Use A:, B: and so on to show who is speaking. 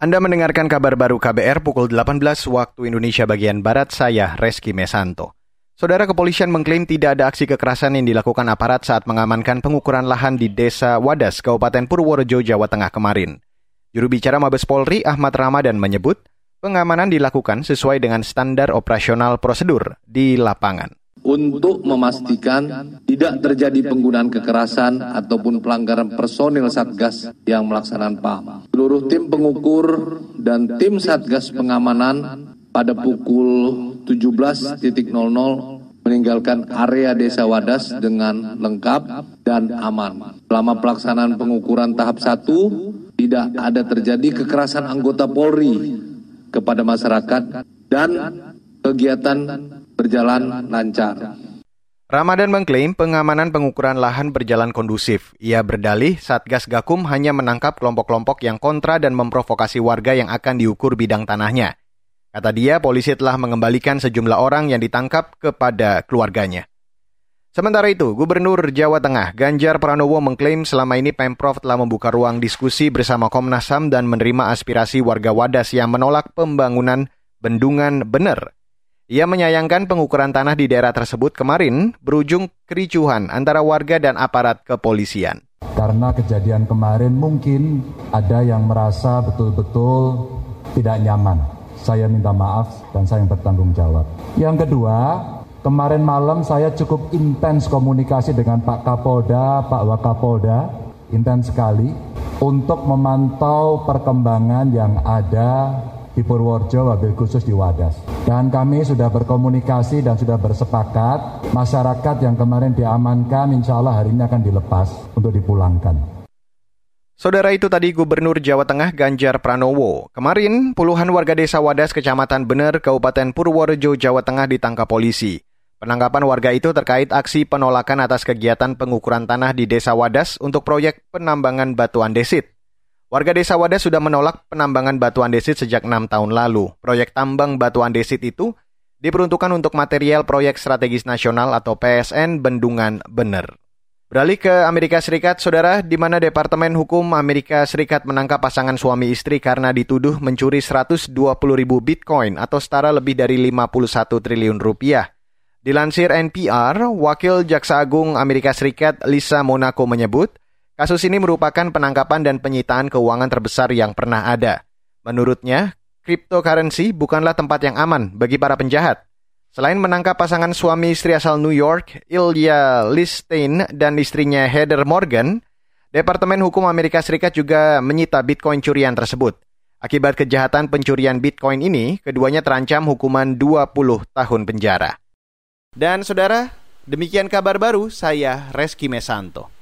A: Anda mendengarkan kabar baru KBR pukul 18 waktu Indonesia bagian Barat, saya Reski Mesanto. Saudara kepolisian mengklaim tidak ada aksi kekerasan yang dilakukan aparat saat mengamankan pengukuran lahan di Desa Wadas, Kabupaten Purworejo, Jawa Tengah kemarin. Juru bicara Mabes Polri Ahmad Ramadan menyebut, pengamanan dilakukan sesuai dengan standar operasional prosedur di lapangan
B: untuk memastikan tidak terjadi penggunaan kekerasan ataupun pelanggaran personil Satgas yang melaksanakan PAM. Seluruh tim pengukur dan tim Satgas pengamanan pada pukul 17.00 meninggalkan area Desa Wadas dengan lengkap dan aman. Selama pelaksanaan pengukuran tahap 1, tidak ada terjadi kekerasan anggota Polri kepada masyarakat dan kegiatan berjalan lancar.
A: Ramadan mengklaim pengamanan pengukuran lahan berjalan kondusif. Ia berdalih Satgas Gakum hanya menangkap kelompok-kelompok yang kontra dan memprovokasi warga yang akan diukur bidang tanahnya. Kata dia, polisi telah mengembalikan sejumlah orang yang ditangkap kepada keluarganya. Sementara itu, Gubernur Jawa Tengah Ganjar Pranowo mengklaim selama ini Pemprov telah membuka ruang diskusi bersama Komnas HAM dan menerima aspirasi warga Wadas yang menolak pembangunan bendungan bener ia menyayangkan pengukuran tanah di daerah tersebut kemarin berujung kericuhan antara warga dan aparat kepolisian.
C: Karena kejadian kemarin mungkin ada yang merasa betul-betul tidak nyaman. Saya minta maaf dan saya yang bertanggung jawab. Yang kedua, kemarin malam saya cukup intens komunikasi dengan Pak Kapolda, Pak Wakapolda, intens sekali untuk memantau perkembangan yang ada di Purworejo, wabil khusus di Wadas. Dan kami sudah berkomunikasi dan sudah bersepakat, masyarakat yang kemarin diamankan insya Allah hari ini akan dilepas untuk dipulangkan.
A: Saudara itu tadi Gubernur Jawa Tengah Ganjar Pranowo. Kemarin, puluhan warga desa Wadas, Kecamatan Bener, Kabupaten Purworejo, Jawa Tengah ditangkap polisi. Penangkapan warga itu terkait aksi penolakan atas kegiatan pengukuran tanah di Desa Wadas untuk proyek penambangan batu andesit. Warga desa Wadas sudah menolak penambangan batu andesit sejak enam tahun lalu. Proyek tambang batu andesit itu diperuntukkan untuk material proyek strategis nasional atau PSN Bendungan Bener. Beralih ke Amerika Serikat, saudara, di mana Departemen Hukum Amerika Serikat menangkap pasangan suami istri karena dituduh mencuri 120 ribu bitcoin atau setara lebih dari 51 triliun rupiah. Dilansir NPR, Wakil Jaksa Agung Amerika Serikat Lisa Monaco menyebut, Kasus ini merupakan penangkapan dan penyitaan keuangan terbesar yang pernah ada. Menurutnya, cryptocurrency bukanlah tempat yang aman bagi para penjahat. Selain menangkap pasangan suami istri asal New York, Ilya Listein dan istrinya Heather Morgan, Departemen Hukum Amerika Serikat juga menyita Bitcoin curian tersebut. Akibat kejahatan pencurian Bitcoin ini, keduanya terancam hukuman 20 tahun penjara. Dan saudara, demikian kabar baru saya Reski Mesanto.